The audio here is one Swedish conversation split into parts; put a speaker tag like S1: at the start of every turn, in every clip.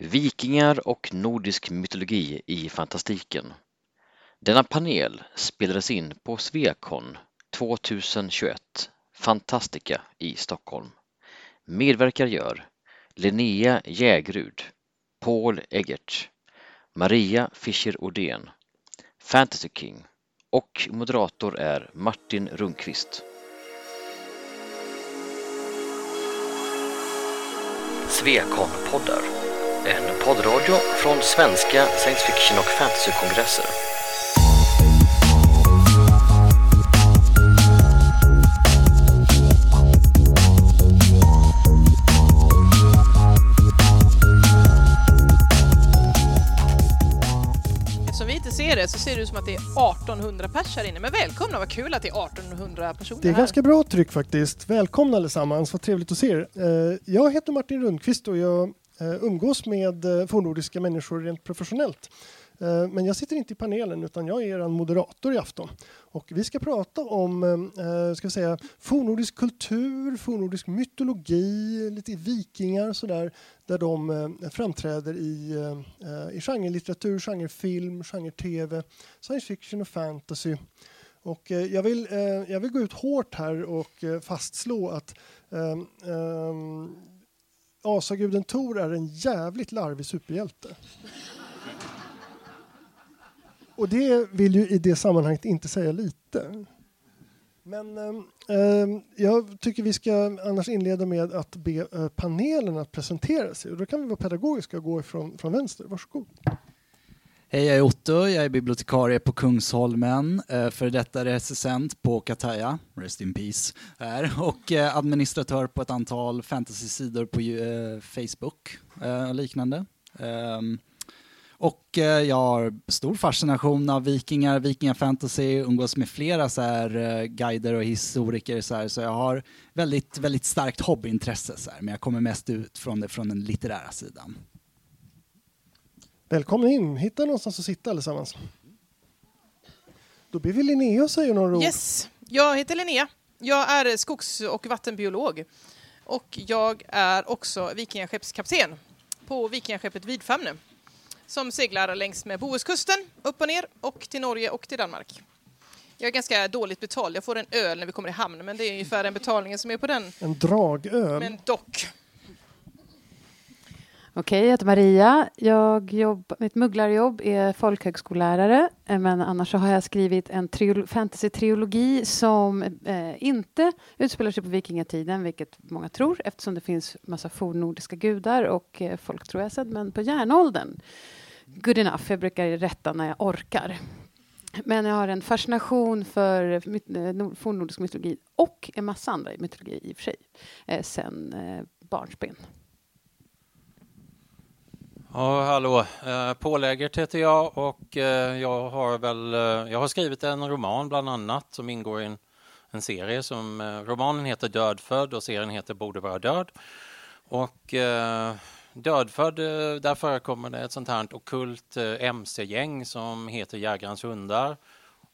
S1: Vikingar och nordisk mytologi i fantastiken. Denna panel spelades in på Svekon 2021 Fantastica i Stockholm. Medverkar gör Linnea Jägrud, Paul Eggert, Maria Fischer Odén, Fantasy King och moderator är Martin Rundqvist. Svekon-poddar, en poddradio från svenska science fiction och fantasykongresser.
S2: Eftersom vi inte ser det så ser det ut som att det är 1800 pers här inne. Men välkomna, vad kul att det är 1800 personer
S3: Det är
S2: här.
S3: ganska bra tryck faktiskt. Välkomna allesammans, vad trevligt att se er. Eh, Jag heter Martin Rundqvist och jag Eh, umgås med eh, fornnordiska människor rent professionellt. Eh, men jag sitter inte i panelen utan jag är er moderator i afton. Och vi ska prata om ska vi säga, fornnordisk kultur, fornnordisk mytologi, lite vikingar sådär. Där de framträder i, i genrelitteratur, genrefilm, genre-tv, science fiction och fantasy. Och jag, vill, jag vill gå ut hårt här och fastslå att um, um, asaguden Tor är en jävligt larvig superhjälte. Och det vill ju i det sammanhanget inte säga lite. Men eh, eh, jag tycker vi ska annars inleda med att be eh, panelen att presentera sig. Och då kan vi vara pedagogiska och gå ifrån från vänster. Varsågod.
S4: Hej, jag är Otto. Jag är bibliotekarie på Kungsholmen, eh, för detta recensent på Kataya, Rest in Peace, här, och eh, administratör på ett antal fantasy-sidor på eh, Facebook ehm, och liknande. Och jag har stor fascination av vikingar, vikingafantasy, umgås med flera så här, guider och historiker så, här, så jag har väldigt, väldigt starkt hobbyintresse så här, men jag kommer mest ut från det från den litterära sidan.
S3: Välkomna in. Hitta någonstans att sitta allesammans. Då ber vi Linnea säga några ord.
S2: Yes, jag heter Linnea. Jag är skogs och vattenbiolog. Och jag är också vikingaskeppskapten på vikingaskeppet Vidfamne som seglar längs med Bohuskusten, upp och ner, och till Norge och till Danmark. Jag är ganska dåligt betald. Jag får en öl när vi kommer i hamn, men det är ungefär den betalningen som är på den.
S3: En dragöl.
S2: Men dock.
S5: Okej, jag heter Maria. Jag jobb, mitt mugglarjobb är folkhögskollärare eh, men annars så har jag skrivit en fantasy-trilogi som eh, inte utspelar sig på vikingatiden, vilket många tror eftersom det finns massa fornnordiska gudar och eh, folk tror jag sett, men på järnåldern. Good enough, jag brukar rätta när jag orkar. Men jag har en fascination för myt- eh, fornnordisk mytologi och en massa andra mytologier i och för sig, eh, sen eh, barnsben.
S6: Ja, hallå. Eh, Paul heter jag och eh, jag har väl, eh, jag har skrivit en roman bland annat som ingår i en, en serie som, eh, romanen heter Dödfödd och serien heter Borde vara död. Och eh, Dödfödd, eh, där förekommer det ett sånt här okult eh, mc-gäng som heter Jägarens hundar.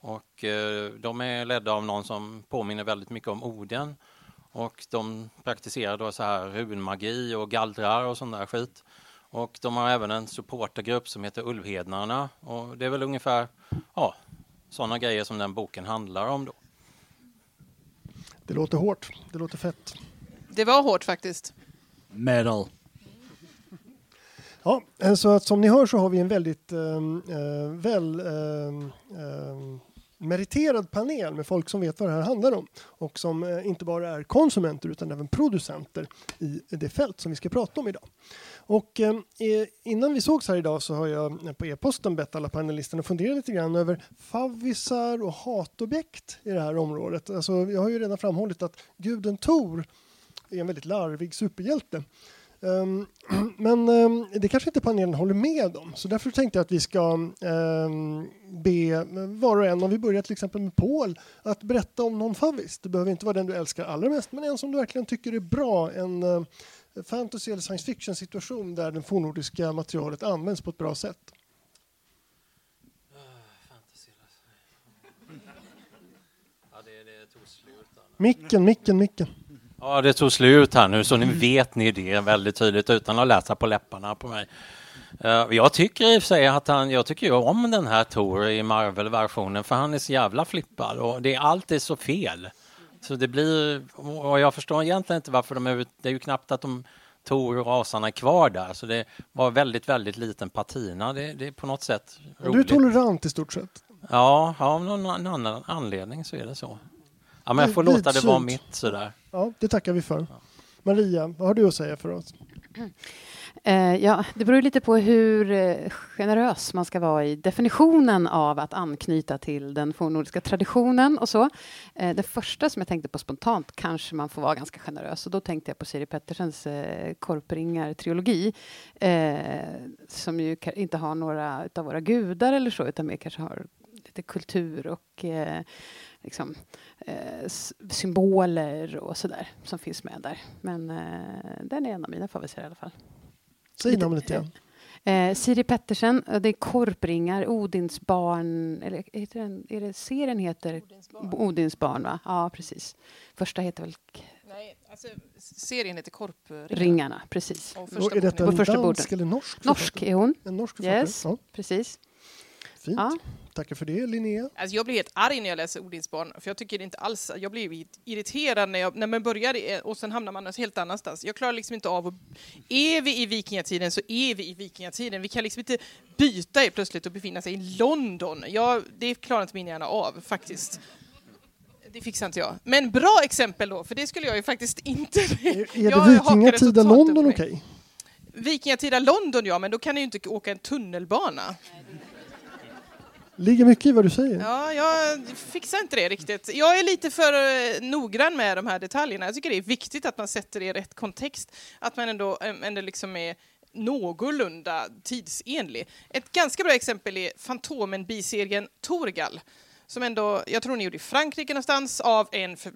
S6: Och eh, de är ledda av någon som påminner väldigt mycket om Oden. Och de praktiserar då så här runmagi och gallrar och sån där skit. Och de har även en supportergrupp som heter Ulvhednarna. Och det är väl ungefär ja, sådana grejer som den boken handlar om då.
S3: Det låter hårt. Det låter fett.
S2: Det var hårt faktiskt.
S4: Metal.
S3: Ja, eh, så att som ni hör så har vi en väldigt ehm, eh, väl ehm, meriterad panel med folk som vet vad det här handlar om och som eh, inte bara är konsumenter utan även producenter i det fält som vi ska prata om idag. Och eh, innan vi sågs här idag så har jag eh, på e-posten bett alla panelisterna fundera lite grann över favvisar och hatobjekt i det här området. Alltså, jag har ju redan framhållit att guden Tor är en väldigt larvig superhjälte. Ehm, men ehm, det kanske inte panelen håller med om, så därför tänkte jag att vi ska ehm, be var och en, om vi börjar till exempel med Paul, att berätta om någon favvis. Det behöver inte vara den du älskar allra mest, men en som du verkligen tycker är bra. En eh, fantasy eller science fiction situation där det fornnordiska materialet används på ett bra sätt.
S6: Slut.
S3: Micken, micken, micken.
S6: Ja, det tog slut här nu, så nu vet ni det väldigt tydligt utan att läsa på läpparna på mig. Uh, jag tycker i och för sig att han, jag tycker ju om den här Tor i Marvel-versionen för han är så jävla flippad och det är alltid så fel. Så det blir, och jag förstår egentligen inte varför de är det är ju knappt att de Tor och asarna är kvar där, så det var väldigt, väldigt liten patina. Det, det är på något sätt roligt.
S3: Du är tolerant i stort sett.
S6: Ja, av någon annan anledning så är det så. Ja, men jag får låta det vara mitt sådär.
S3: Ja, det tackar vi för. Maria, vad har du att säga för oss?
S5: Eh, ja, det beror lite på hur eh, generös man ska vara i definitionen av att anknyta till den fornnordiska traditionen och så. Eh, det första som jag tänkte på spontant kanske man får vara ganska generös och då tänkte jag på Siri Pettersens eh, Korpringar-trilogi som ju inte har några av våra gudar eller så utan mer kanske har lite kultur och liksom, eh, symboler och sådär som finns med där. Men eh, den är en av mina favoriter i alla fall.
S3: Säg namnet igen.
S5: Eh, Siri Pettersen, det är Korpringar, Odinsbarn, eller heter den, är det, serien heter Odinsbarn. Odinsbarn va? Ja, precis. Första heter väl...
S2: Nej, alltså, serien heter Korpringarna.
S5: Ringarna, precis.
S3: Och första är detta en dansk eller norsk?
S5: Norsk är hon.
S3: En norsk
S5: Yes, ja. precis.
S3: Fint. Ja. Tackar för det, Linnea.
S2: Alltså jag blir helt arg när jag läser Odinsbarn, för jag tycker inte alls... Jag blir irriterad när, jag, när man börjar och sen hamnar man helt annanstans. Jag klarar liksom inte av att... Är vi i vikingatiden så är vi i vikingatiden. Vi kan liksom inte byta plötsligt och befinna sig i London. Jag, det klarar inte min hjärna av, faktiskt. Det fixar inte jag. Men bra exempel då, för det skulle jag ju faktiskt inte...
S3: Är, är det vikingatida London okej? Okay?
S2: Vikingatida London, ja, men då kan du ju inte åka en tunnelbana
S3: ligger mycket i vad du säger.
S2: Ja, jag fixar inte det riktigt. Jag är lite för eh, noggrann med de här detaljerna. Jag tycker det är viktigt att man sätter det i rätt kontext. Att man ändå, eh, ändå liksom är någorlunda tidsenlig. Ett ganska bra exempel är Fantomen-biserien Torgal. Som ändå, jag tror ni gjorde i Frankrike någonstans av en, för,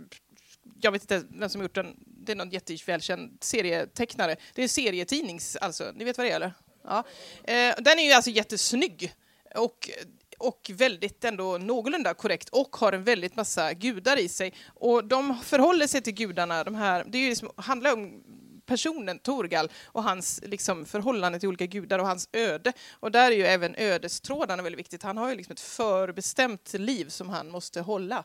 S2: jag vet inte vem som gjort den, det är någon jättevälkänd serietecknare. Det är en serietidnings, alltså, ni vet vad det är eller? Ja. Eh, den är ju alltså jättesnygg. Och och väldigt ändå någorlunda korrekt och har en väldigt massa gudar i sig. Och de förhåller sig till gudarna, de här, det är ju liksom, handlar om personen Torgal och hans liksom, förhållande till olika gudar och hans öde. Och där är ju även ödestrådarna väldigt viktigt. Han har ju liksom ett förbestämt liv som han måste hålla.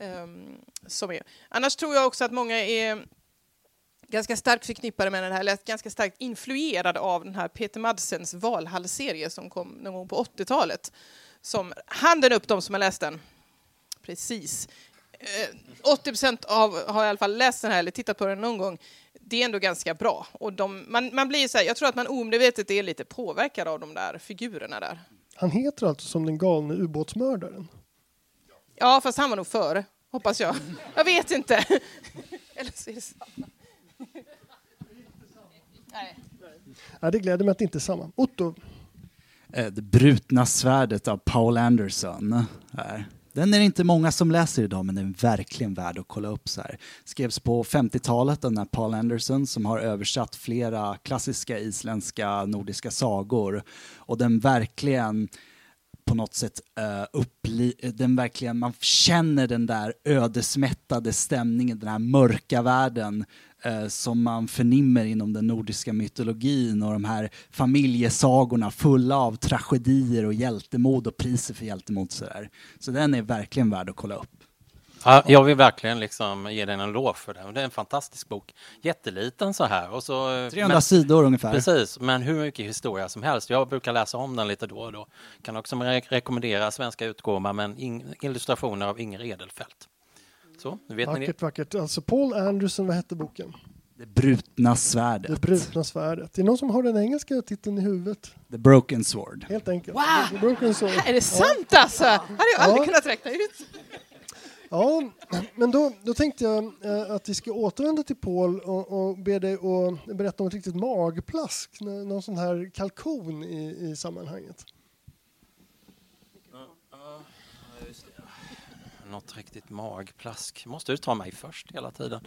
S2: Um, som är. Annars tror jag också att många är ganska starkt förknippade med den här, eller ganska starkt influerade av den här Peter Madsens Valhall-serie som kom någon gång på 80-talet som handen upp de som har läst den. Precis. 80 eh, procent av har i alla fall läst den här eller tittat på den någon gång. Det är ändå ganska bra. Och de, man, man blir så här, jag tror att man omedvetet är lite påverkad av de där figurerna där.
S3: Han heter alltså som den galne ubåtsmördaren?
S2: Ja, fast han var nog före, hoppas jag. Jag vet inte. Eller så är det samma.
S3: Nej. Ja, det gläder mig att det inte är samma. Otto?
S4: Eh, det brutna svärdet av Paul Anderson. Den är det inte många som läser idag, men den är verkligen värd att kolla upp. Så här. Skrevs på 50-talet av den här Paul Anderson som har översatt flera klassiska isländska nordiska sagor. Och den verkligen på något sätt uh, uppli- den verkligen, man känner den där ödesmättade stämningen, den här mörka världen uh, som man förnimmer inom den nordiska mytologin och de här familjesagorna fulla av tragedier och hjältemod och priser för hjältemod. sådär. så den är verkligen värd att kolla upp.
S6: Ja, jag vill verkligen liksom ge den en lov för det. Det är en fantastisk bok. Jätteliten så här. Och så,
S4: 300 men, sidor ungefär.
S6: Precis, men hur mycket historia som helst. Jag brukar läsa om den lite då och då. Kan också re rekommendera svenska utgåvan med illustrationer av Inger Edelfelt. Så, nu vet
S3: vackert,
S6: ni det.
S3: vackert. Alltså Paul Anderson, vad hette boken?
S4: Det brutna svärdet.
S3: Det brutna svärdet. Det är någon som har den engelska titeln i huvudet.
S4: The broken sword.
S3: Helt enkelt.
S2: Wow!
S3: The broken sword.
S2: Är det sant ja. alltså? hade jag aldrig ja. kunnat räkna ut.
S3: Ja, men då, då tänkte jag eh, att vi ska återvända till Paul och, och be dig att berätta om ett riktigt magplask, någon sån här kalkon i, i sammanhanget.
S6: Något riktigt magplask. Måste du ta mig först hela tiden?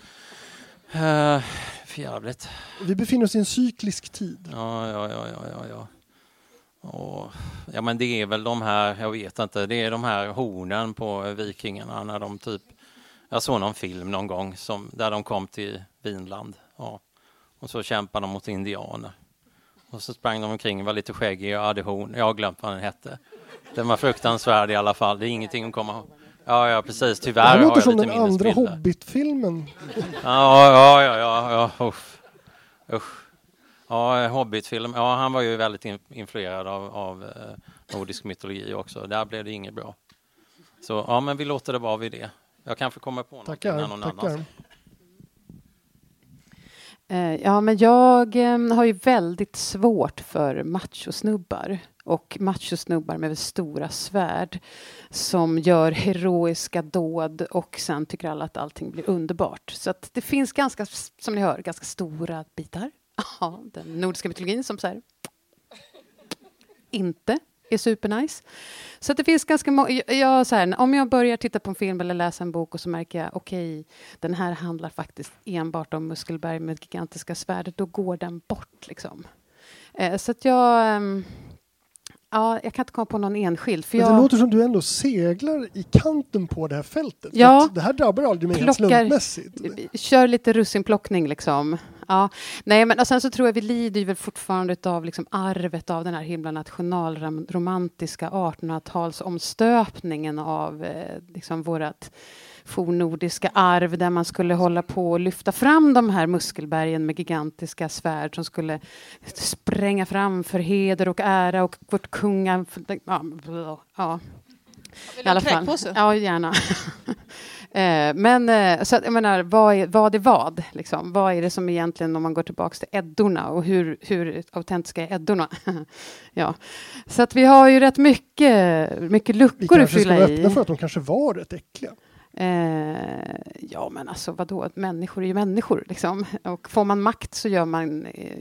S6: Uh, för jävligt.
S3: Vi befinner oss i en cyklisk tid.
S6: Ja, ja, ja, ja, ja. Ja. Och, ja men det är väl de här, jag vet inte, det är de här hornen på vikingarna när de typ jag såg någon film någon gång som, där de kom till Vinland. Ja. Och så kämpade de mot indianer. Och så sprang de omkring, var lite skäggiga och hade horn. Jag har glömt vad den hette. Den var fruktansvärd i alla fall. Det är ingenting att komma ihåg. Ja, ja, precis. Tyvärr
S3: Det här
S6: har
S3: låter
S6: jag
S3: som
S6: lite
S3: den andra
S6: minnesbilder.
S3: Hobbit-filmen.
S6: Ja, ja, ja, ja, ja. Usch. Usch. Ja, Hobbit-film. Ja, han var ju väldigt in- influerad av, av eh, nordisk mytologi också. Där blev det inget bra. Så ja, men vi låter det vara vid det. Jag kanske kommer på när
S3: Tackar,
S6: någon annan
S3: tackar.
S5: Eh, Ja, men jag eh, har ju väldigt svårt för machosnubbar och machosnubbar med stora svärd som gör heroiska dåd och sen tycker alla att allting blir underbart. Så att det finns ganska, som ni hör, ganska stora bitar. Ja, den nordiska mytologin som så här inte är supernice. Så att det finns ganska många... Jag, så här, om jag börjar titta på en film eller läsa en bok och så märker jag okej, den här handlar faktiskt enbart om Muskelberg med gigantiska svärd då går den bort liksom. Eh, så att jag... Eh, ja, jag kan inte komma på någon enskild. För
S3: Men det
S5: jag,
S3: låter som du ändå seglar i kanten på det här fältet.
S5: Ja.
S3: Det här drabbar aldrig mig
S5: Plockar-
S3: slumpmässigt.
S5: Kör lite russinplockning liksom. Ja. Nej, men och sen så tror jag vi lider väl fortfarande av liksom arvet av den här himla nationalromantiska 1800-talsomstöpningen av eh, liksom vårat fornnordiska arv där man skulle hålla på och lyfta fram de här muskelbergen med gigantiska svärd som skulle spränga fram för heder och ära och vårt kunga... Ja, ja.
S2: Vill
S5: I
S2: du
S5: alla
S2: en
S5: fall.
S2: kräkpåse?
S5: Ja, gärna. eh, men eh, så att, jag menar, vad är vad? Är vad liksom? Vad är det som egentligen, om man går tillbaka till Eddorna och hur, hur autentiska är Eddorna? ja. Så att vi har ju rätt mycket, mycket
S3: Vi
S5: luckor att
S3: kanske ska
S5: fylla
S3: vara
S5: i.
S3: öppna för att de kanske var rätt äckliga.
S5: Eh, ja, men alltså vadå? Människor är ju människor liksom. Och får man makt så gör man eh,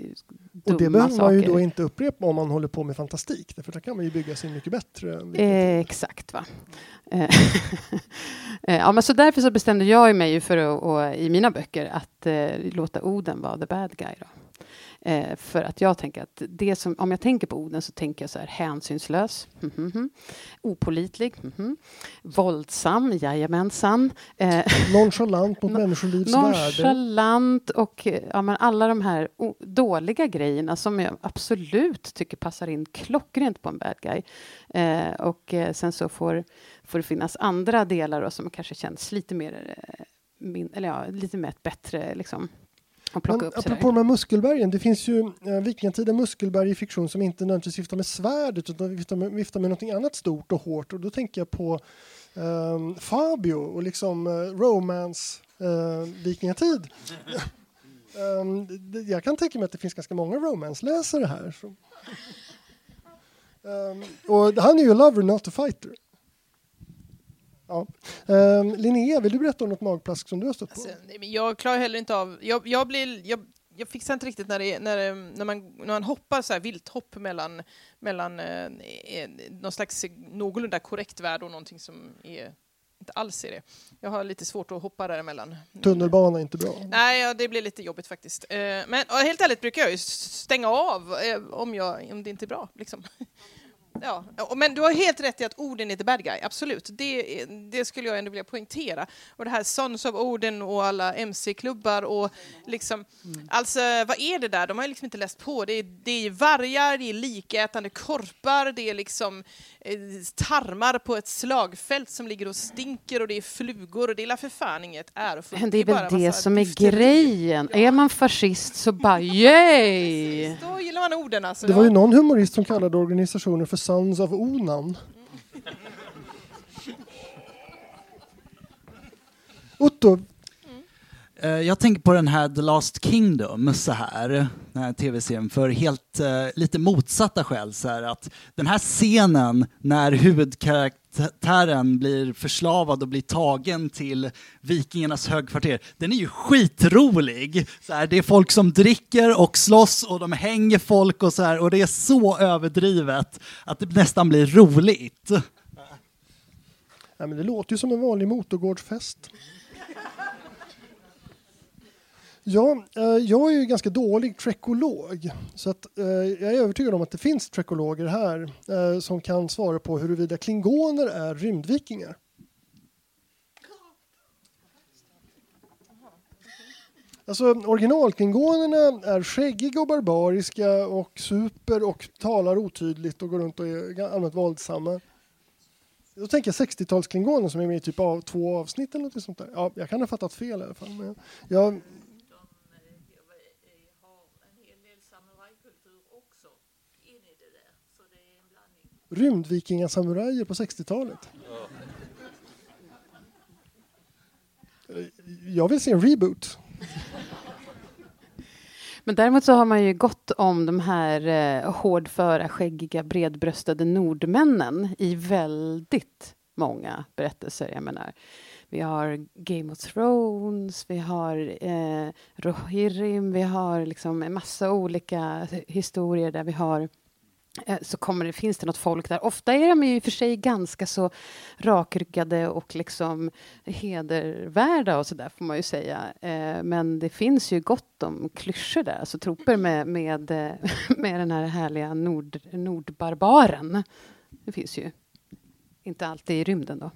S5: dumma
S3: Och det behöver man ju då inte upprepa om man håller på med fantastik. Därför där kan man ju bygga sin mycket bättre.
S5: Eh, exakt, va. Eh, eh, ja, men så därför så bestämde jag mig ju för att, och, i mina böcker att eh, låta Oden vara the bad guy. Då. Eh, för att jag tänker att det som, om jag tänker på Oden så tänker jag så här hänsynslös, mhm, mhm. opålitlig, mhm. våldsam, jajamensan, eh,
S3: Nonchalant mot människolivs värde.
S5: nonchalant och eh, ja, men alla de här dåliga grejerna som jag absolut tycker passar in klockrent på en bad guy. Eh, och eh, sen så får, får det finnas andra delar då, som kanske känns lite mer, eh, min, eller ja, lite mer bättre liksom. Plocka
S3: Men
S5: upp
S3: apropå de här muskelbergen, det finns ju eh, vikingatida muskelberg i fiktion som inte nödvändigtvis viftar med svärdet utan viftar med, viftar med något annat stort och hårt. Och då tänker jag på ehm, Fabio och liksom eh, romance eh, vikingatid. Det- jag kan tänka mig att det finns ganska många romance-läsare här. Så. Ehm, och han är ju a lover, not a fighter. Ja. Um, Linnea, vill du berätta om något magplask som du har stött på?
S2: Alltså, jag klarar heller inte av... Jag, jag, blir, jag, jag fixar inte riktigt när, det, när, det- när, man, när man hoppar så här vilthopp mellan, mellan eh, någon slags någorlunda korrekt värld och någonting som är, inte alls är det. Jag har lite svårt att hoppa däremellan.
S3: Tunnelbana är inte bra.
S2: Nej, ja, det blir lite jobbigt faktiskt. Eh, men helt ärligt brukar jag ju stänga av eh, om, jag, om det inte är bra. Liksom. Ja, men du har helt rätt i att Odin är the bad guy, absolut. Det, det skulle jag ändå vilja poängtera. Och det här Sons of Odin och alla MC-klubbar och liksom, alltså vad är det där? De har ju liksom inte läst på. Det är, det är vargar, det är likätande korpar, det är liksom eh, tarmar på ett slagfält som ligger och stinker och det är flugor och det är för fan inget ärofullt.
S5: Men det är väl det som är grejen. Är man fascist så bara yay!
S2: Då gillar man orden alltså.
S3: Det var ju
S2: Ja.
S3: någon humorist som kallade organisationen för Sons of Onan. Otto,
S4: Mm. Jag tänker på den här The Last Kingdom, så här, den här tv-serien, för helt uh, lite motsatta skäl. Så här, att den här scenen när karaktären blir förslavad och blir tagen till vikingarnas högkvarter, den är ju skitrolig. Så här, det är folk som dricker och slåss och de hänger folk och så här, och det är så överdrivet att det nästan blir roligt.
S3: ja, men det låter ju som en vanlig motorgårdsfest. Ja, eh, jag är ju ganska dålig trekolog. Så att, eh, jag är övertygad om att det finns trekologer här eh, som kan svara på huruvida klingoner är rymdvikingar. Alltså originalklingonerna är skäggiga och barbariska och super och talar otydligt och går runt och är allmänt våldsamma. Då tänker jag 60-talsklingoner som är med i typ av två avsnitt eller något sånt där. Ja, jag kan ha fattat fel i alla fall. Men jag, rymdvikingasamurajer på 60-talet. Jag vill se en reboot.
S5: Men däremot så har man ju gått om de här eh, hårdföra, skäggiga, bredbröstade nordmännen i väldigt många berättelser. Jag menar, vi har Game of Thrones, vi har eh, Rohirrim, vi har liksom en massa olika historier där vi har eh, Eh, så kommer det, finns det något folk där. Ofta är de ju i och för sig ganska så rakryggade och liksom hedervärda och så där får man ju säga. Eh, men det finns ju gott om klyschor där, alltså troper med, med, eh, med den här härliga nord, nordbarbaren. Det finns ju. Inte alltid i rymden då.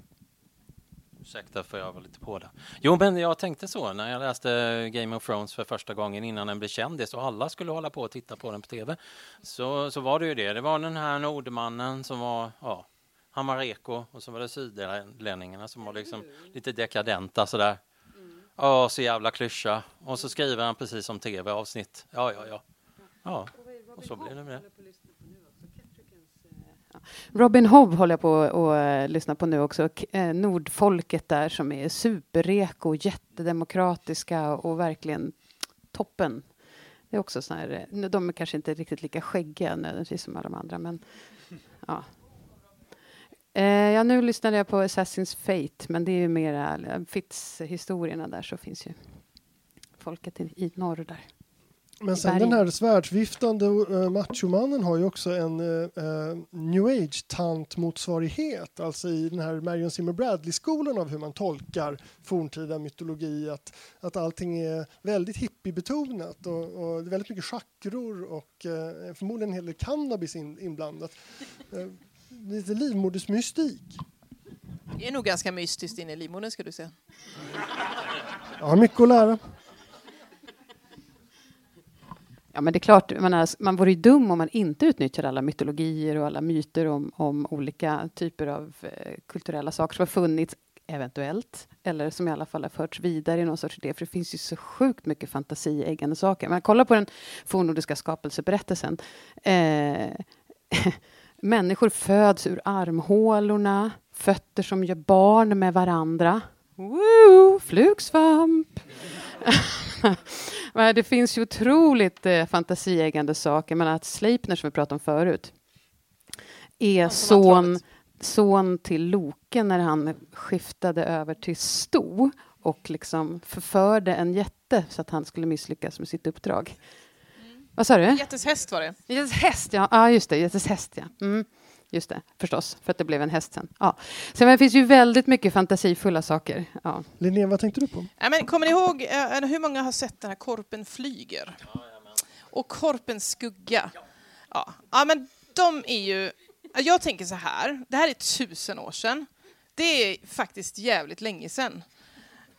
S6: Ursäkta för jag var lite på det. Jo, men jag tänkte så när jag läste Game of Thrones för första gången innan den blev kändis och alla skulle hålla på och titta på den på tv. Så, så var det ju det. Det var den här nordmannen som var, ja, han var reko och så var det sydlänningarna som var liksom lite dekadenta sådär. Ja, så jävla klyscha. Och så skriver han precis som tv-avsnitt. Ja, ja, ja. Ja, och så blev det med det.
S5: Robin Hobb håller jag på att lyssna på nu också. Eh, Nordfolket där som är superreko, jättedemokratiska och verkligen toppen. Det är också så här, eh, de är kanske inte riktigt lika skäggiga nödvändigtvis som alla de andra, men ja. Eh, ja, nu lyssnade jag på Assassin's Fate, men det är ju mera eh, Fitz-historierna där så finns ju folket i, i norr där.
S3: Men sen den här svärdsviftande uh, machomannen har ju också en eh, new age-tant motsvarighet. Alltså i den här Marion Zimmer Bradley-skolan av hur man tolkar forntida mytologi. Att, att allting är väldigt hippiebetonat och, och det är väldigt mycket chakror och eh, förmodligen en hel del cannabis in, inblandat. Lite livmodersmystik.
S2: Det är nog ganska mystiskt inne i livmodern ska du säga.
S3: Jag har mycket att lära.
S5: Ja, men det är klart, man, är, man vore ju dum om man inte utnyttjade alla mytologier och alla myter om, om olika typer av eh, kulturella saker som har funnits, eventuellt, eller som i alla fall har förts vidare i någon sorts idé, för det finns ju så sjukt mycket fantasieggande saker. Men kolla på den fornnordiska skapelseberättelsen. Eh, människor föds ur armhålorna, fötter som gör barn med varandra. Woo! Flugsvamp! Men det finns ju otroligt eh, fantasieggande saker. Men att Sleipner, som vi pratade om förut, är son, son till Loke när han skiftade över till Sto och liksom förförde en jätte så att han skulle misslyckas med sitt uppdrag. Vad sa du?
S2: Jättes häst var det.
S5: Jättes häst, ja. ja just det. Jättes häst, ja. Mm. Just det, förstås. För att det blev en häst sen. Ja. Sen det finns ju väldigt mycket fantasifulla saker. Ja.
S3: Linnea, vad tänkte du på?
S2: Ja, men kommer ni ihåg, eh, hur många har sett den här Korpen flyger? Och Korpens skugga. Ja. ja, men de är ju... ja, Jag tänker så här, det här är tusen år sedan. Det är faktiskt jävligt länge sedan.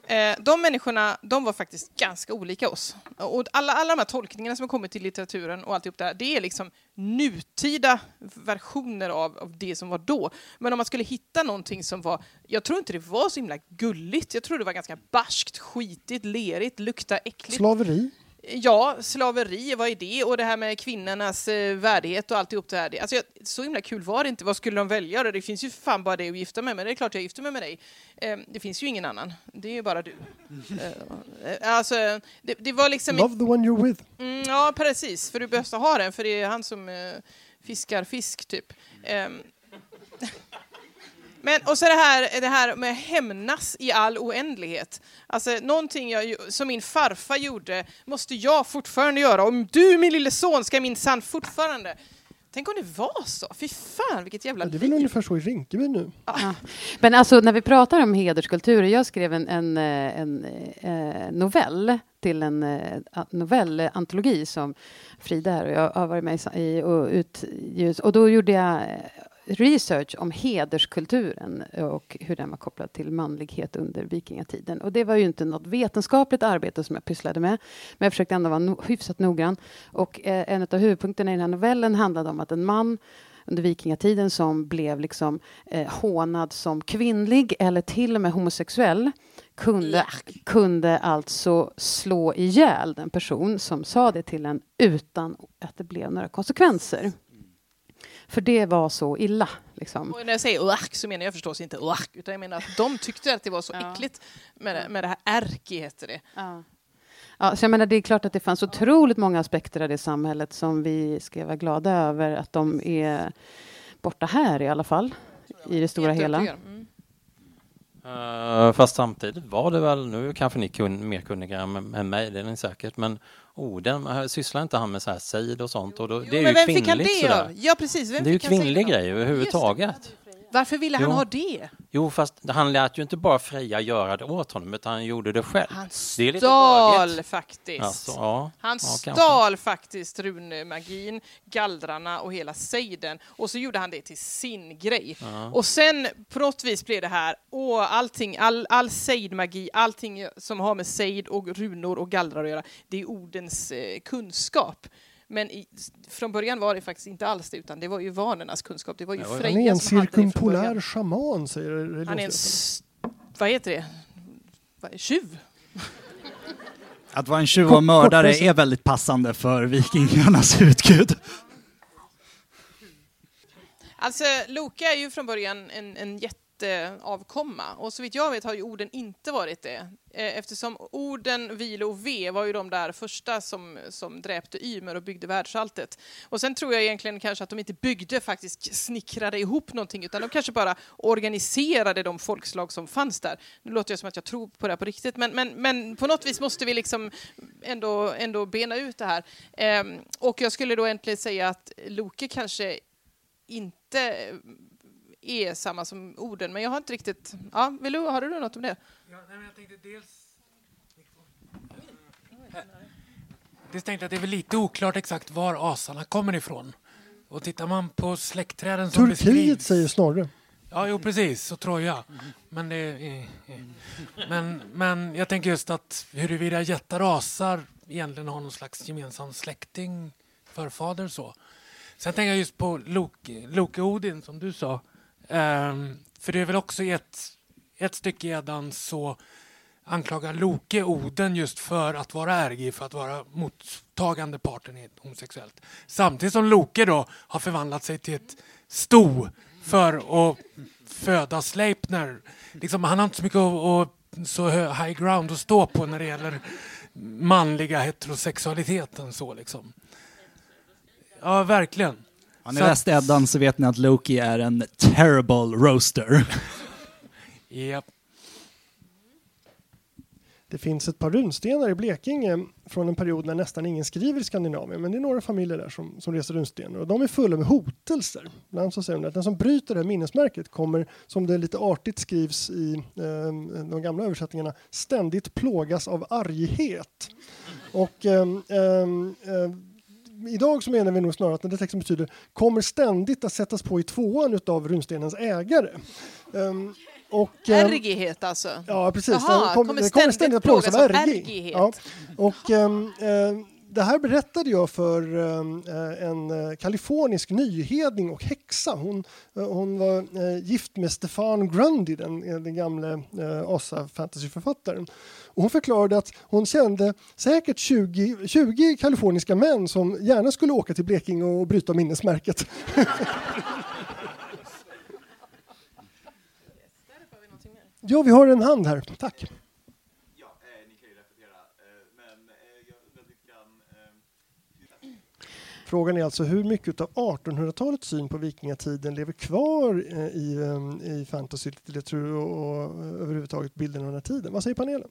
S2: Eh, De människorna, de var faktiskt ganska olika oss. Och alla, alla de här tolkningarna som har kommit till litteraturen och alltihop där, det är liksom nutida versioner av, av det som var då. Men om man skulle hitta någonting som var, jag tror inte det var så himla gulligt, jag tror det var ganska barskt, skitigt, lerigt, lukta äckligt.
S3: Slaveri?
S2: Ja, slaveri, vad är det? Och det här med kvinnornas eh, värdighet och alltihop det här. Det- Alltså, jag, så himla kul var det inte. Vad skulle de välja? Det finns ju fan bara det att gifta mig med. Det är klart jag gifter mig med dig. Eh, det finns ju ingen annan. Det är ju bara du. Eh, eh, alltså, det, det var liksom...
S3: Love the one you're with.
S2: Mm, ja, precis. För du behöver ha den, för det är han som eh, fiskar fisk, typ. Men, och så det här, det här med hämnas i all oändlighet. Alltså, någonting jag, som min farfar gjorde måste jag fortfarande göra. Om du, min lille son, ska minsann fortfarande... Tänk om det var så. Fy fan, vilket jävla
S3: Ja, det är väl
S2: liv.
S3: ungefär så i Rinkeby nu.
S5: Ja. Men alltså när vi pratar om hederskulturer, jag skrev en, en, eh, en eh, novell till en eh, novellantologi som Frida här och jag har varit med i, och, utgivit. Och då gjorde jag, research om hederskulturen och hur den var kopplad till manlighet under vikingatiden. Och det var ju inte något vetenskapligt arbete som jag pysslade med, men jag försökte ändå vara no hyfsat noggrann. Och eh, en av huvudpunkterna i den här novellen handlade om att en man under vikingatiden som blev liksom eh, hånad som kvinnlig eller till och med homosexuell kunde, kunde alltså slå ihjäl den person som sa det till en utan att det blev några konsekvenser. För det var så illa. Liksom.
S2: Och när jag säger uark så menar jag förstås inte uark, utan jag menar att de tyckte att det var så
S5: Ja.
S2: äckligt med det, med det här ärki heter det.
S5: Ja. Ja, så jag menar, det är klart att det fanns otroligt många aspekter av det samhället som vi ska vara glada över att de är borta här i alla fall. I det stora hela.
S6: Eh, fast samtidigt var det väl, nu kanske ni kun, mer kunniga än mig, det är ni säkert, men Oden, eh, sysslar inte han med så här sejd och sånt? Och då, det är
S2: Jo,
S6: ju
S2: vem fick han
S6: kvinnligt
S2: det
S6: sådär.
S2: Ja, precis. Vem
S6: Det är ju kvinnlig grej överhuvudtaget.
S2: Varför ville han
S6: Jo.
S2: ha det?
S6: Jo, fast han lät ju inte bara Freja göra det åt honom, utan han gjorde det själv.
S2: Han
S6: Det är lite
S2: stal
S6: bögigt.
S2: faktiskt.
S6: Alltså, ja,
S2: Han
S6: ja, kanske.
S2: stal faktiskt runemagin, gallrarna och hela sejden och så gjorde han det till sin grej. Och sen på något vis blev det här, åh, allting, all, all sejdmagi, allting som har med sejd och runor och gallrar att göra, det är Odens eh, kunskap. Men i, från början var det faktiskt inte alls det, utan det var ju vanernas kunskap. Det var ju
S6: Ja, ja.
S3: Han är
S2: Freja
S3: en cirkumpolär shaman, säger
S2: Han är en,
S3: religionsvetaren.
S2: s- vad heter det? Vad är- Tjuv?
S4: Att vara en tjuv och mördare är väldigt passande för vikingarnas utgud.
S2: Alltså, Loke är ju från början en, en avkomma. och så vitt jag vet har ju orden inte varit det. Eh, eftersom orden, Vilo och ve var ju de där första som, som dräpte Ymer och byggde världsalltet. Och sen tror jag egentligen kanske att de inte byggde, faktiskt snickrade ihop någonting, utan de kanske bara organiserade de folkslag som fanns där. Nu låter jag som att jag tror på det här på riktigt, men, men, men på något vis måste vi liksom ändå, ändå bena ut det här. Ehm, och jag skulle då äntligen säga att Loke kanske inte är samma som orden, men jag har inte riktigt... Ja, vill du, har du något om det?
S7: Ja, nej, men jag tänkte dels... Dels tänkte jag att det är väl lite oklart exakt var asarna kommer ifrån. Och tittar man på släktträden som
S3: Turkiet
S7: beskrivs...
S3: säger Snorre.
S7: Ja, jo precis, och Troja. Men, det är, men, men jag tänker just att huruvida jättarasar egentligen har någon slags gemensam släkting, förfader så. Sen tänker jag just på Loke, Loke Odin som du sa. Um, för det är väl också i ett, ett stycke redan så anklagar Loke Oden just för att vara ärgig, för att vara mottagande parten i homosexuellt. Samtidigt som Loke då har förvandlat sig till ett sto för att föda Sleipner. Liksom, han har inte så mycket och, så high ground att stå på när det gäller manliga heterosexualiteten. Så liksom. Ja, verkligen.
S4: Har ni läst Eddan så vet ni att Loki är en terrible roaster.
S7: Japp.
S3: Det finns ett par runstenar i Blekinge från en period när nästan ingen skriver i Skandinavien, men det är några familjer där som, som reser runstenar och de är fulla med hotelser. Bland annat så säger de att den som bryter det här minnesmärket kommer, som det lite artigt skrivs i eh, de gamla översättningarna, ständigt plågas av arghet. Och ehm, ehm, ehm, Idag så menar vi nog snarare att den där texten betyder kommer ständigt att sättas på i tvåan utav runstenens ägare. Ehm, och, ehm,
S2: Ärgighet alltså.
S3: Ja, precis. Kom,
S2: kommer
S3: det kommer
S2: ständigt
S3: ständigt att plågas av
S2: av ärgighet.
S3: Ja. Och ehm, ehm, det här berättade jag för ehm, eh, en eh, kalifornisk nyhedning och häxa. Hon, eh, hon var gift med Stefan Grundy, den, den gamle asa fantasyförfattaren. Och hon förklarade att hon kände säkert 20, 20 kaliforniska män som gärna skulle åka till Blekinge och bryta minnesmärket. Ja, vi har en hand här. Tack.
S8: Ja, eh, ni kan ju repetera. Eh, men eh, jag undrar lite grann... Eh,
S3: Frågan är alltså hur mycket av 1800-talets syn på vikingatiden lever kvar eh, i, ehm, i fantasy, litteratur och, och överhuvudtaget bilden av den här tiden. Vad säger panelen?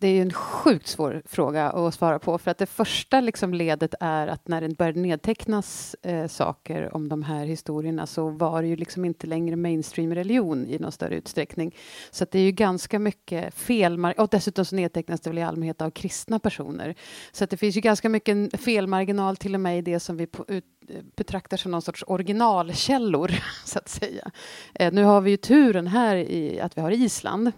S5: Det är ju en sjukt svår fråga att svara på. För att det första liksom ledet är att när det började nedtecknas eh, saker om de här historierna så var det ju liksom inte längre mainstream-religion i någon större utsträckning. Så att det är ju ganska mycket fel. Och dessutom så nedtecknas det väl i allmänhet av kristna personer. Så att det finns ju ganska mycket felmarginal till och med i det som vi på, ut, betraktar som någon sorts originalkällor, så att säga. Eh, nu har vi ju turen här i att vi har Island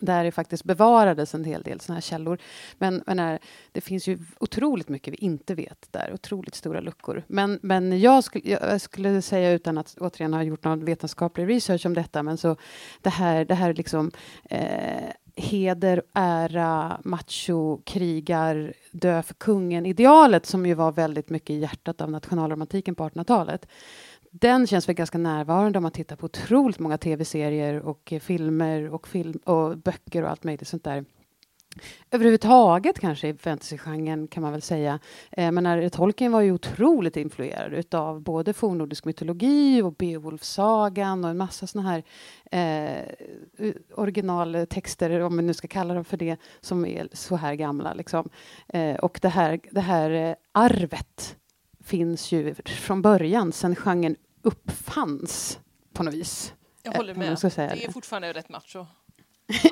S5: där det faktiskt bevarades en hel del såna här källor. Men, men här, det finns ju otroligt mycket vi inte vet där, otroligt stora luckor. Men, men jag, skulle, jag skulle säga, utan att återigen ha gjort någon vetenskaplig research om detta, men så det här, det här liksom eh, heder, ära, macho, krigar, dö för kungen-idealet som ju var väldigt mycket i hjärtat av nationalromantiken på 1800-talet den känns väl ganska närvarande om man tittar på otroligt många tv-serier och filmer och, film och böcker och allt möjligt sånt där. Överhuvudtaget kanske i fantasygenren kan man väl säga. Eh, men när Tolkien var ju otroligt influerad utav både fornnordisk mytologi och Beowulfsagan och en massa såna här eh, originaltexter, om man nu ska kalla dem för det, som är så här gamla. Liksom. Eh, och det här, det här eh, arvet finns ju från början, sen genren uppfanns på något vis.
S2: Jag håller med. Det är fortfarande rätt macho.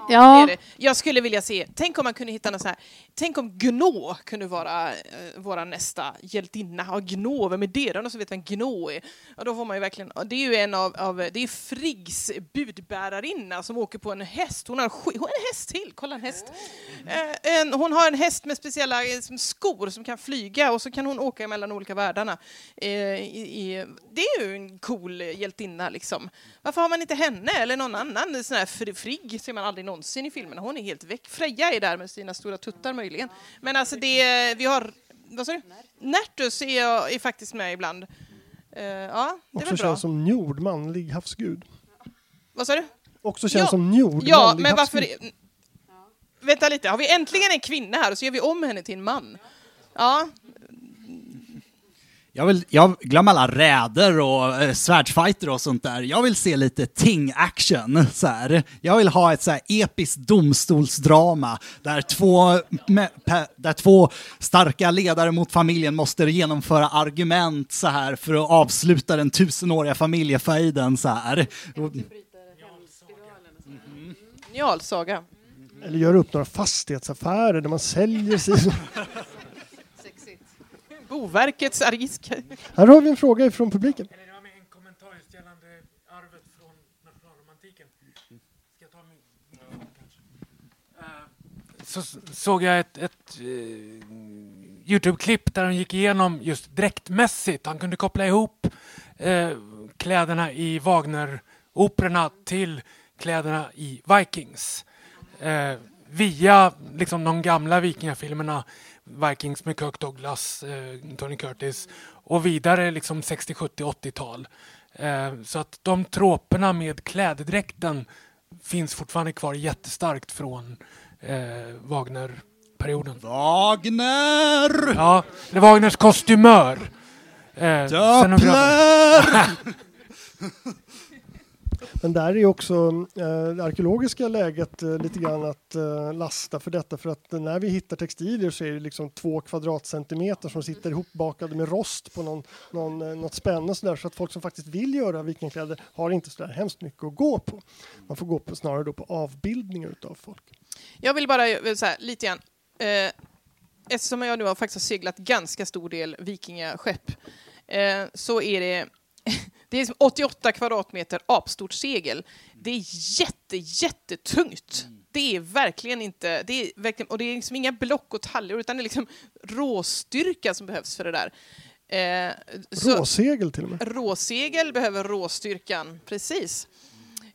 S5: Ja,
S2: Det det. Jag skulle vilja se, tänk om man kunde hitta något så här, tänk om Gnå kunde vara eh, våra nästa hjältinna. Ja, Gnå, vem är det? Någon som vet vem Gnå är? Ja, då får man ju verkligen, det är ju en av, av det är Friggs budbärarinna som åker på en häst. Hon har, sk- hon har en häst till, kolla en häst. Eh, en, hon har en häst med speciella eh, som skor som kan flyga och så kan hon åka mellan olika världarna. Eh, i, i, det är ju en cool hjältinna liksom. Varför har man inte henne eller någon annan sån här fr- Frigg ser man aldrig någonsin i filmerna. Hon är helt väck. Freja är där med sina stora tuttar möjligen. Men alltså det, vi har, vad sa du? Nertus är, jag- är faktiskt med ibland. Eh, ja, det
S3: Också
S2: väl bra.
S3: känns som Njord, manlig havsgud.
S2: Vad sa du?
S3: Också känns
S2: Ja.
S3: som Njord,
S2: Ja,
S3: manlig
S2: men varför...
S3: havsgud.
S2: Vänta lite, har vi äntligen en kvinna här och så gör vi om henne till en man? Ja,
S4: Jag vill, jag glömmer alla räder och eh, svärdsfighter och sånt där. Jag vill se lite ting-action. Så här. Jag vill ha ett så här episkt domstolsdrama där två, me, pe, där två starka ledare mot familjen måste genomföra argument så här för att avsluta den tusenåriga familjefejden. Så här.
S2: Njalsaga.
S3: Eller gör upp några fastighetsaffärer där man säljer sig.
S2: Boverkets arisk.
S3: Här har vi en fråga från publiken.
S7: Eller har med en kommentar just gällande arvet från nationalromantiken. Ska jag ta min? Eh, Så såg jag ett, ett eh, Youtube-klipp där han gick igenom just dräktmässigt. Han kunde koppla ihop eh, kläderna i Wagner-operorna till kläderna i Vikings. Eh, via liksom de gamla vikingafilmerna Vikings med Kirk Douglas, eh, Tony Curtis och vidare liksom 60, 70, 80-tal. Eh, så att de troperna med klädedräkten finns fortfarande kvar jättestarkt från eh, Wagner-perioden.
S4: Wagner!
S7: Ja, det är Wagners kostymör. Eh, scenografen.
S3: Men där är ju också eh, det arkeologiska läget eh, lite grann att eh, lasta för detta för att när vi hittar textilier så är det liksom två kvadratcentimeter som sitter ihopbakade med rost på någon, någon, eh, något spänne så, där, så att folk som faktiskt vill göra vikingakläder har inte så där hemskt mycket att gå på. Man får gå på, snarare då på avbildningar utav folk.
S2: Jag vill bara eh, så här, lite grann. Eh, eftersom jag nu har faktiskt seglat ganska stor del vikingaskepp eh, så är det det är 88 kvadratmeter apstort segel. Det är jätte, jättetungt. Det är verkligen inte, det är verkligen, och det är liksom inga block och tallar utan det är liksom råstyrka som behövs för det där. Eh, så-
S3: Råsegel till och med.
S2: Råsegel behöver råstyrkan, precis.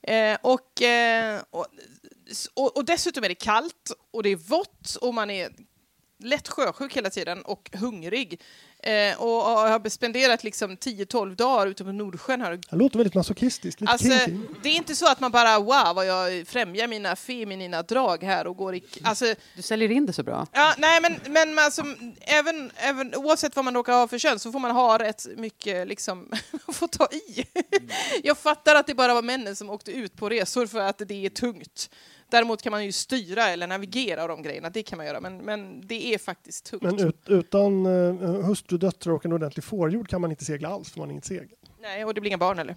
S2: Eh, och, eh, och, och, och dessutom är det kallt och det är vått och man är lätt sjösjuk hela tiden och hungrig. Eh, och, och har spenderat liksom 10-12 dagar ute på Nordsjön här.
S3: Det låter väldigt masochistiskt, lite
S2: Alltså, det är inte så att man bara wow vad jag främjar mina feminina drag här och går i... Alltså,
S5: Du säljer in det så bra.
S2: Ja, nej, men, men alltså, även, även, oavsett vad man råkar ha för kön så får man ha rätt mycket liksom, att få ta i. Jag fattar att det bara var männen som åkte ut på resor för att det är tungt. Däremot kan man ju styra eller navigera och de grejerna, det kan man göra, men, men det är faktiskt tungt.
S3: Men ut, utan uh, hustru, döttrar och en ordentlig fårjord kan man inte segla alls, för man har inget segel.
S2: Nej, och det blir inga barn heller.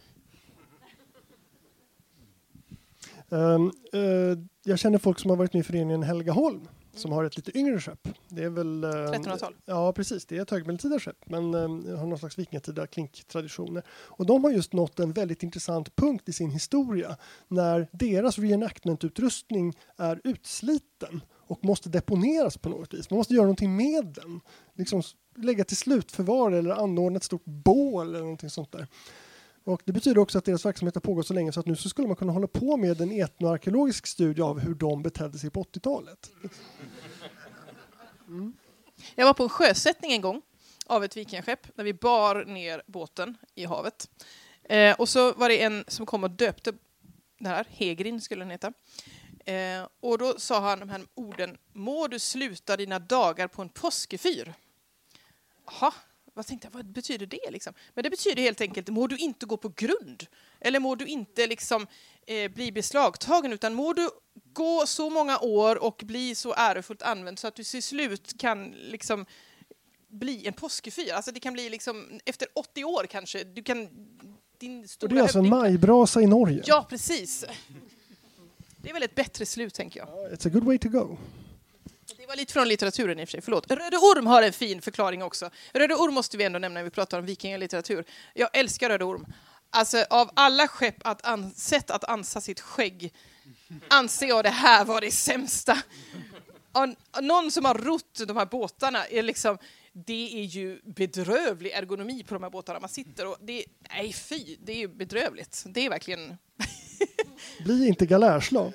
S3: Um, uh, jag känner folk som har varit med i föreningen Helgaholm som har ett lite yngre skepp. Det är väl... ehm,
S2: 1300-tal.
S3: Ja, precis. Det är ett högmedeltida skepp, men um, har någon slags vikingatida klinktraditioner. Och de har just nått en väldigt intressant punkt i sin historia när deras reenactment-utrustning är utsliten och måste deponeras på något vis. Man måste göra någonting med den. Liksom lägga till slutförvar eller anordna ett stort bål eller någonting sånt där. Och det betyder också att deras verksamhet har pågått så länge så att nu så skulle man kunna hålla på med en etnoarkeologisk studie av hur de betedde sig på 80-talet. Mm.
S2: Jag var på en sjösättning en gång av ett vikingaskepp där vi bar ner båten i havet. Eh, och så var det en som kom och döpte det här, Hegrin skulle den heta. Eh, och då sa han de här orden, må du sluta dina dagar på en påskefyr. Jaha, vad tänkte jag, vad betyder det liksom? Men det betyder helt enkelt, må du inte gå på grund. Eller må du inte liksom eh, bli beslagtagen, utan må du gå så många år och bli så ärofullt använd så att du till slut kan liksom bli en påskefyr. Alltså det kan bli liksom efter 80 år kanske. Du kan din
S3: Och
S2: stora
S3: det är alltså en majbrasa i Norge.
S2: Ja, precis. Det är väl ett bättre slut, tänker jag.
S3: It's a good way to go.
S2: Det var lite från litteraturen i och för sig, förlåt. Röde Orm har en fin förklaring också. Röde Orm måste vi ändå nämna när vi pratar om vikingalitteratur. Jag älskar Röde Orm. Alltså, av alla skepp att an- sätt att ansa sitt skägg anser jag det här var det sämsta. Och någon som har rott de här båtarna är liksom det är ju bedrövlig ergonomi på de här båtarna. Man sitter och det nej fy, det är ju bedrövligt. Det är verkligen
S3: Bli inte galärslav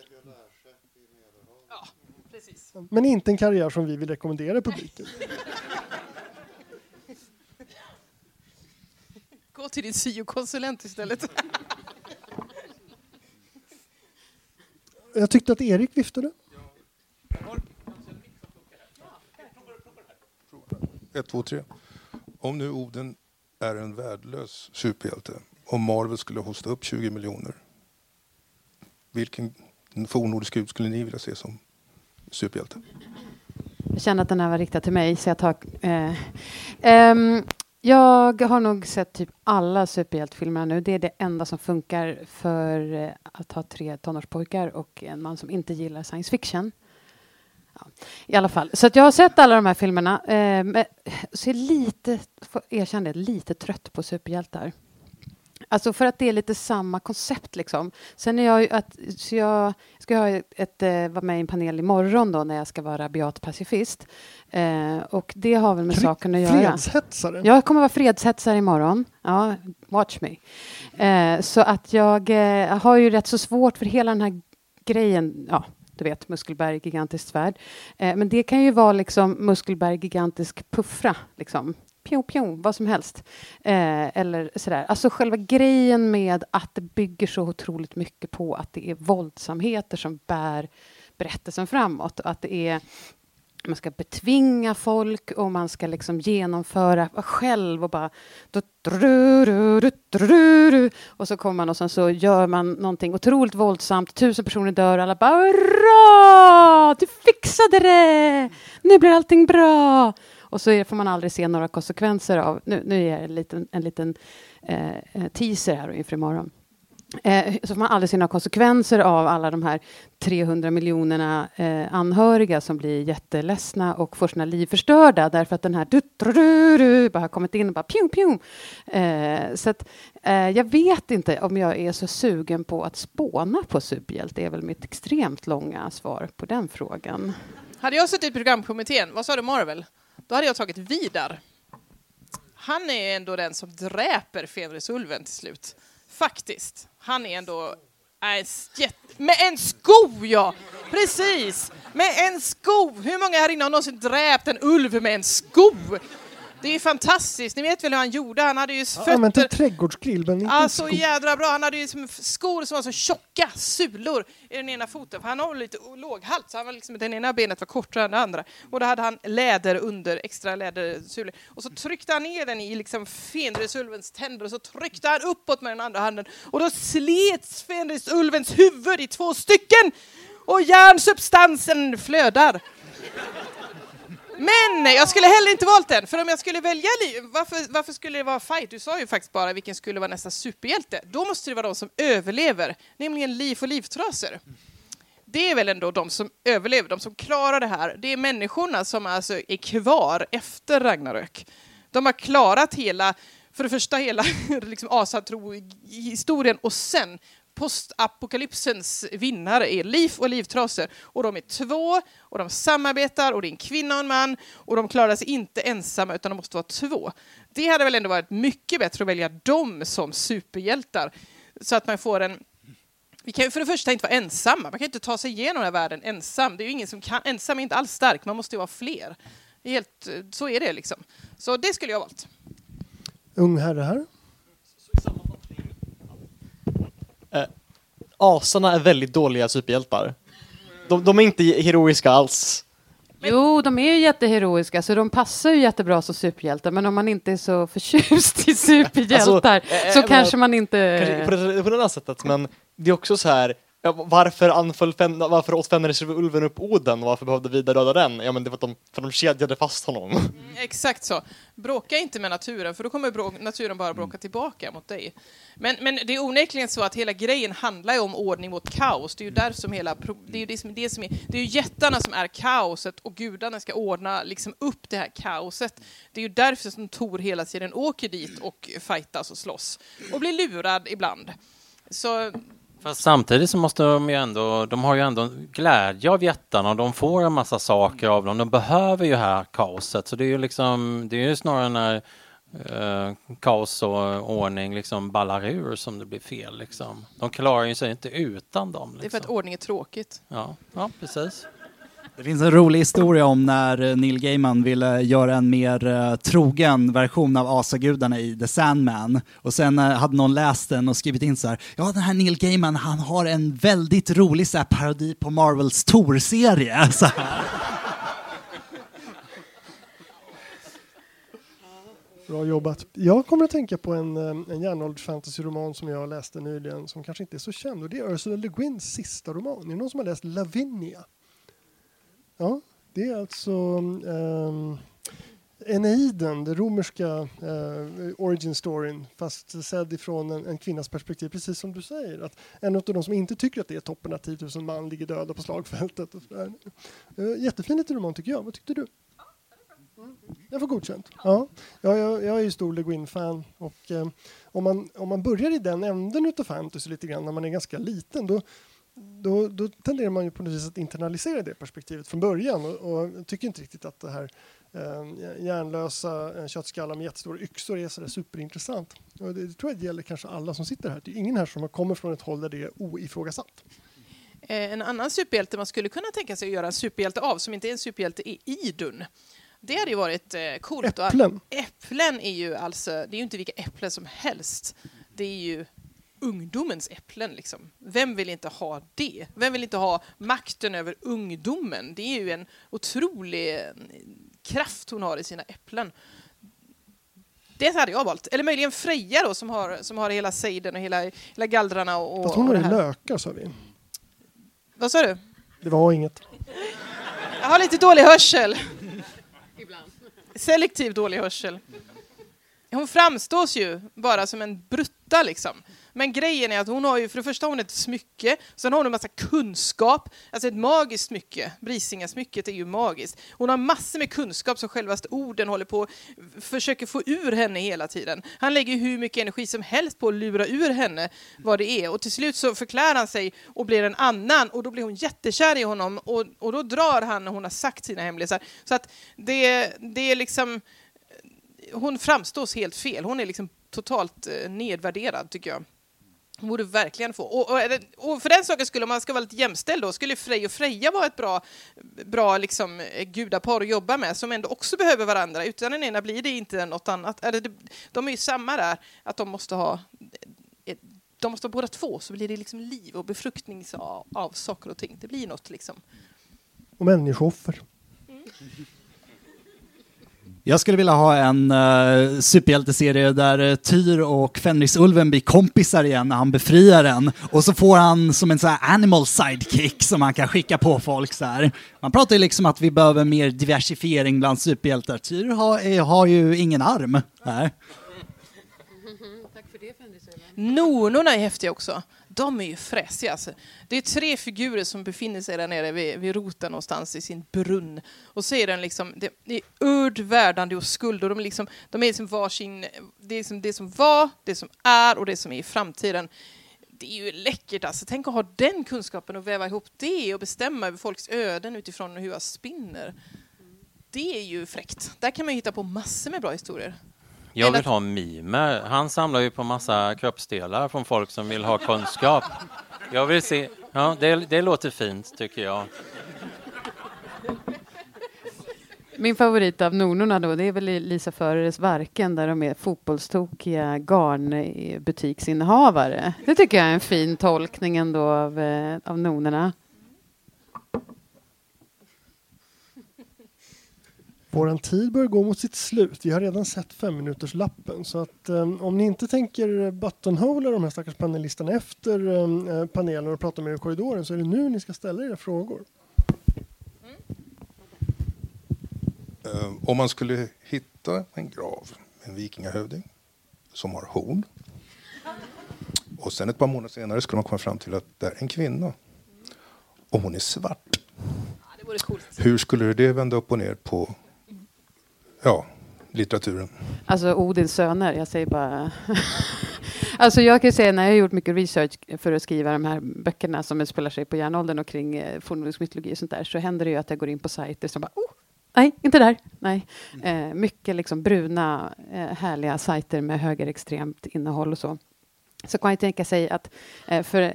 S2: precis.
S3: Men inte en karriär som vi vill rekommendera publiken.
S2: Gå till din syokonsulent istället.
S3: Jag tyckte att Erik viftade.
S9: Ett, två, tre. Om nu Oden är en värdelös superhjälte och Marvel skulle hosta upp 20 miljoner. Vilken fornnordisk gud skulle ni vilja se som superhjälte?
S5: Jag känner att den här var riktad till mig, så jag tar... Eh, ehm, jag har nog sett typ alla superhjältefilmerna nu. Det är det enda som funkar för eh, att ha tre tonårspojkar och en man som inte gillar science fiction. Ja, I alla fall. Så att jag har sett alla de här filmerna. Eh, men, så jag är lite, får erkänna det, lite trött på superhjältar. Alltså för att det är lite samma koncept liksom. Sen är jag ju att, så jag ska ha ett, ett, eh, vara med i en panel imorgon då när jag ska vara rabiat pacifist. Eh, och det har väl med
S3: Fri-
S5: saken att göra.
S3: Fredshetsare.
S5: Jag kommer vara fredshetsare imorgon. Ja, watch me. Eh, så att jag eh, har ju rätt så svårt för hela den här grejen. Ja, du vet, Muskelberg, gigantiskt svärd. Eh, men det kan ju vara liksom Muskelberg, gigantisk puffra. Liksom. Pjong, pjong, vad som helst. Eh, eller sådär. Alltså själva grejen med att det bygger så otroligt mycket på att det är våldsamheter som bär berättelsen framåt. Att det är man ska betvinga folk och man ska liksom genomföra själv och bara... Och så kommer man och sen så gör man någonting otroligt våldsamt. Tusen personer dör och alla bara Hurra! Du fixade det! Nu blir allting bra! Och så är- får man aldrig se några konsekvenser av... Nu, nu är det en liten, en liten eh, eh teaser här inför imorgon. Eh, så får man aldrig se några konsekvenser av alla de här 300 miljonerna eh, anhöriga som blir jätteledsna och får sina liv förstörda därför att den här du, du, du, du, bara har kommit in och bara pjum, pjum. Eh, så att, eh, jag vet inte om jag är så sugen på att spåna på superhjälte. Det är väl mitt extremt långa svar på den frågan.
S2: Hade jag suttit i programkommittén, vad sa du Marvel? Då hade jag tagit Vidar. Han är ändå den som dräper Fenrisulven till slut. Faktiskt. Han är ändå... Äh. Med en sko, ja! Precis! Med en sko! Hur många här inne har någonsin dräpt en ulv med en sko? Det är fantastiskt. Ni vet väl hur han gjorde? Han hade ju
S3: Jag har använt
S2: fötter...
S3: en trädgårdsgrill, men inte en
S2: så jädra bra. Han hade ju som skor som var så tjocka sulor i den ena foten. För han har lite låghalt, så han var liksom, den ena benet var kortare än det andra. Och då hade han läder under, extra lädersulor. Och så tryckte han ner den i liksom Fenrisulvens tänder och så tryckte han uppåt med den andra handen. Och då slets Fenrisulvens huvud i två stycken! Och järnsubstansen flödar. Men jag skulle heller inte valt den, för om jag skulle välja liv, varför, varför skulle det vara fight? Du sa ju faktiskt bara vilken skulle vara nästa superhjälte. Då måste det vara de som överlever, nämligen liv och livtraser. Det är väl ändå de som överlever, de som klarar det här. Det är människorna som alltså är kvar efter Ragnarök. De har klarat hela, för det första hela liksom asatro-historien och sen postapokalypsens vinnare är liv och livtrasor. Och de är två, och de samarbetar, och det är en kvinna och en man, och de klarar sig inte ensamma, utan de måste vara två. Det hade väl ändå varit mycket bättre att välja dem som superhjältar, så att man får en vi kan ju för det första inte vara ensamma, man kan inte ta sig igenom den här världen ensam. Det är ju ingen som kan, ensam är inte alls stark, man måste ju vara fler. Helt, så är det liksom. Så det skulle jag ha valt.
S3: Ung herre här.
S10: Asarna är väldigt dåliga superhjältar. De, de är inte heroiska alls.
S5: Jo, de är ju jätteheroiska, så de passar ju jättebra som superhjältar. Men om man inte är så förtjust i superhjältar
S10: Alltså, eh,
S5: så
S10: jag
S5: kanske man inte...
S10: Kanske på det, på det här sättet, men det är också så här. Ja, varför, anföll Fen, varför åt Fenrisulven upp Oden och varför behövde Vidar döda den? Ja men det var att de, för de kedjade fast honom.
S2: Mm, Exakt så. Bråka inte med naturen, för då kommer naturen bara bråka tillbaka mot dig. Men, men det är onekligen så att hela grejen handlar ju om ordning mot kaos. Det är ju där som hela... Det är ju det som, det som är, det är ju jättarna som är kaoset och gudarna ska ordna liksom upp det här kaoset. Det är ju därför som Tor hela tiden åker dit och fightas och slåss. Och blir lurad ibland. Så
S6: Fast samtidigt så måste de ju ändå, de har ju ändå glädje av jättarna och de får en massa saker av dem. De behöver ju här kaoset så det är ju liksom, det är ju snarare när eh, kaos och ordning liksom ballar ur som det blir fel liksom. De klarar ju sig inte utan dem.
S2: det är för att
S6: Liksom.
S2: ordning är tråkigt.
S6: Ja, ja, precis.
S4: Det finns en rolig historia om när eh, Neil Gaiman ville göra en mer uh, trogen version av asagudarna i The Sandman. Och sen uh, hade någon läst den och skrivit in så här, ja den här Neil Gaiman han har en väldigt rolig så här, parodi på Marvels Tor-serie. Så här.
S3: Bra jobbat. Jag kommer att tänka på en, en järnålders fantasyroman som jag läste nyligen som kanske inte är så känd och det är Ursula Le Guins sista roman. Är det någon som har läst Lavinia? Ja, det är alltså um, Eneiden, den romerska eh, origin storyn, fast sedd ifrån en, en kvinnas perspektiv, precis som du säger. Att en av de som inte tycker att det är toppen att 10 000 man ligger döda på slagfältet. Och sådär. Eh, jättefin liten roman tycker jag. Vad tyckte du? Jag får godkänt. Ja, ja jag, jag är ju stor Le Guin-fan och eh, om, man, om man börjar i den änden utav fantasy lite grann när man är ganska liten då, då, då tenderar man ju på något vis att internalisera det perspektivet från början och, och tycker inte riktigt att det här eh, hjärnlösa eh, köttskallar med jättestora yxor är sådär superintressant. Och det, det tror jag gäller kanske alla som sitter här. Det är ingen här som kommer från ett håll där det är oifrågasatt.
S2: Eh, En annan superhjälte man skulle kunna tänka sig att göra en superhjälte av, som inte är en superhjälte, är Idun. Det hade ju varit eh, coolt.
S3: Äpplen.
S2: Äpplen är ju alltså, det är ju inte vilka äpplen som helst. Det är ju ungdomens äpplen liksom. Vem vill inte ha det? Vem vill inte ha makten över ungdomen? Det är ju en otrolig eh, kraft hon har i sina äpplen. Det hade jag valt. Eller möjligen Freja då, som har, som har hela sejden och hela, hela gallrarna och,
S3: Fast hon har ju lökar sa vi.
S2: Vad sa du?
S3: Det var inget.
S2: Jag har lite dålig hörsel. Selektiv dålig hörsel. Hon framstås ju bara som en brutta liksom. Men grejen är att hon har ju, för det första har hon ett smycke, sen har hon en massa kunskap, alltså ett magiskt smycke. Brisingasmycket är ju magiskt. Hon har massor med kunskap som självaste orden håller på försöker få ur henne hela tiden. Han lägger ju hur mycket energi som helst på att lura ur henne vad det är och till slut så förklär han sig och blir en annan och då blir hon jättekär i honom och, och då drar han när hon har sagt sina hemlisar. Så att det, det är liksom hon framstås helt fel. Hon är liksom totalt eh, nedvärderad tycker jag. Borde verkligen få. Och, och, och för den saken skulle om man ska vara lite jämställd då, skulle Frej och Freja vara ett bra, bra liksom, eh, gudapar att jobba med som ändå också behöver varandra. Utan den ena blir det inte något annat. Eller de är ju samma där, att de måste ha eh, de måste ha båda två så blir det liksom liv och befruktning av, av saker och ting. Det blir något liksom.
S3: Och människooffer.
S4: Jag skulle vilja ha en uh, superhjälteserie där uh, Tyr och Fenrisulven blir kompisar igen när han befriar den. Och så får han som en sån här animal sidekick som han kan skicka på folk så här. Man pratar ju liksom att vi behöver mer diversifiering bland superhjältar. Tyr har, är, har ju ingen arm. Här.
S2: Nonorna är häftiga också. De är ju fräsiga. Alltså. Det är tre figurer som befinner sig där nere vid, vid roten någonstans i sin brunn. Och så är den liksom, det, det är urd, värdande och skuld. Och de är liksom, de är liksom varsin, det är liksom det som var, det som är och det som är i framtiden. Det är ju läckert alltså. Tänk att ha den kunskapen och väva ihop det och bestämma över folks öden utifrån hur jag spinner. Det är ju fräckt. Där kan man ju hitta på massor med bra historier.
S6: Jag vill ha mimer. Han samlar ju på massa kroppsdelar från folk som vill ha kunskap. Jag vill se. Ja, det, det låter fint tycker jag.
S5: Min favorit av Nornorna då, det är väl Lisa Föreres Varken där de är fotbollstokiga garnbutiksinnehavare. Det tycker jag är en fin tolkning ändå av, eh, av Nornorna.
S3: Vår tid börjar gå mot sitt slut. Vi har redan sett fem minuters lappen så att um, om ni inte tänker buttonhola de här stackars panelisterna efter um, panelen och prata med er i korridoren så är det nu ni ska ställa era frågor.
S9: Eh, Om man skulle hitta en grav, en vikingahövding som har horn och sen ett par månader senare skulle man komma fram till att det är en kvinna och hon är svart.
S2: Det vore coolt.
S9: Hur skulle det vända upp och ner på ja, litteraturen?
S5: Alltså Odins söner, jag säger bara... alltså jag kan säga när jag har gjort mycket research för att skriva de här böckerna som utspelar sig på järnåldern och kring eh, fornnordisk mytologi och sånt där så händer det ju att jag går in på sajter som bara oh, nej, inte där. Nej. Eh, mycket liksom bruna, eh, härliga sajter med högerextremt innehåll och så. Så kan man ju tänka sig att eh, för, eh,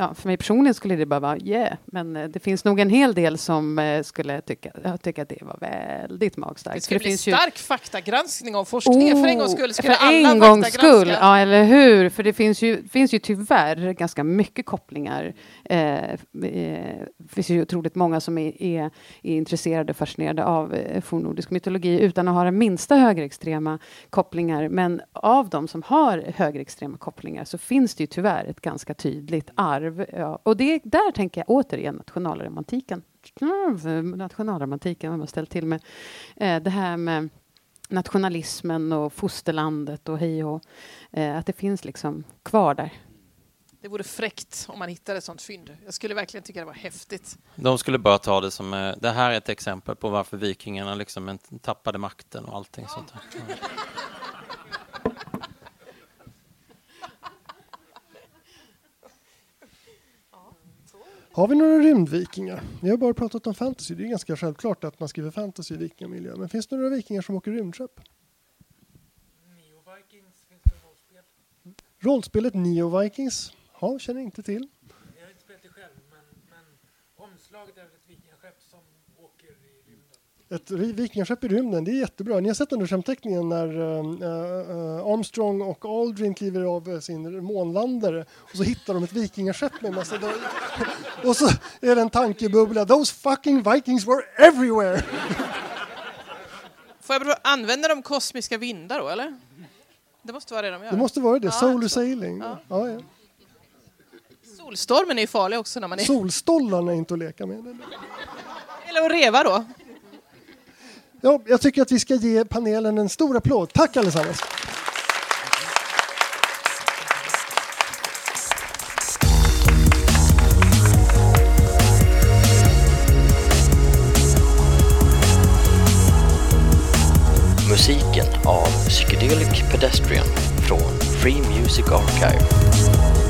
S5: ja, för mig personligen skulle det bara vara yeah, men eh, det finns nog en hel del som eh, skulle tycka, jag tycker att det var väldigt magstarkt.
S2: Det skulle bli
S5: finns ju-
S2: stark faktagranskning av forskningen. för en gångs skull skulle
S5: för
S2: alla
S5: en gångs skull, ja eller hur? För det finns ju, finns ju tyvärr ganska mycket kopplingar. Eh, eh, det finns ju otroligt många som är, är, är intresserade och fascinerade av eh, fornnordisk mytologi utan att ha den minsta högerextrema kopplingar. Men av de som har högerextrema kopplingar så finns det ju tyvärr ett ganska tydligt arv. Ja. Och det, där tänker jag återigen nationalromantiken. Mm, nationalromantiken, vad man ställt till med. Eh, det här med nationalismen och fosterlandet och hej och eh, att det finns liksom kvar där.
S2: Det vore fräckt om man hittade ett sånt fynd. Jag skulle verkligen tycka det var häftigt.
S6: De skulle bara ta det som, eh, det här är ett exempel på varför vikingarna liksom tappade makten och allting sånt där.
S3: Har vi några rymdvikingar? Vi har bara pratat om fantasy. Det är ganska självklart att man skriver fantasy i vikingamiljö. Men finns det några vikingar som åker rymdskepp?
S7: Neo-Vikings finns det rollspel.
S3: Rollspelet Neo Vikings? Ja, känner inte till.
S7: Jag har inte spelat det själv, men, men omslaget är väl ett vikingaskepp som.
S3: Ett vikingaskepp i rymden, det är jättebra. Ni har sett skämtteckningen när eh, Armstrong och Aldrin kliver av sin månlandare och så hittar de ett vikingaskepp med massa... och så är det en tankebubbla. Those fucking vikings were everywhere!
S2: Får jag bara använda de kosmiska vindar då, eller? Det måste vara det de gör.
S3: Det måste vara det.
S2: Ja,
S3: Solar sailing.
S2: Ja.
S3: Ja, ja.
S2: Solstormen är ju farlig också när man är...
S3: Solstollarna är inte att leka med.
S2: Eller att reva då.
S3: Ja, jag tycker att vi ska ge panelen en stor applåd. Tack allesammans!
S1: Musiken av Psychedelic Pedestrian från Free Music Archive.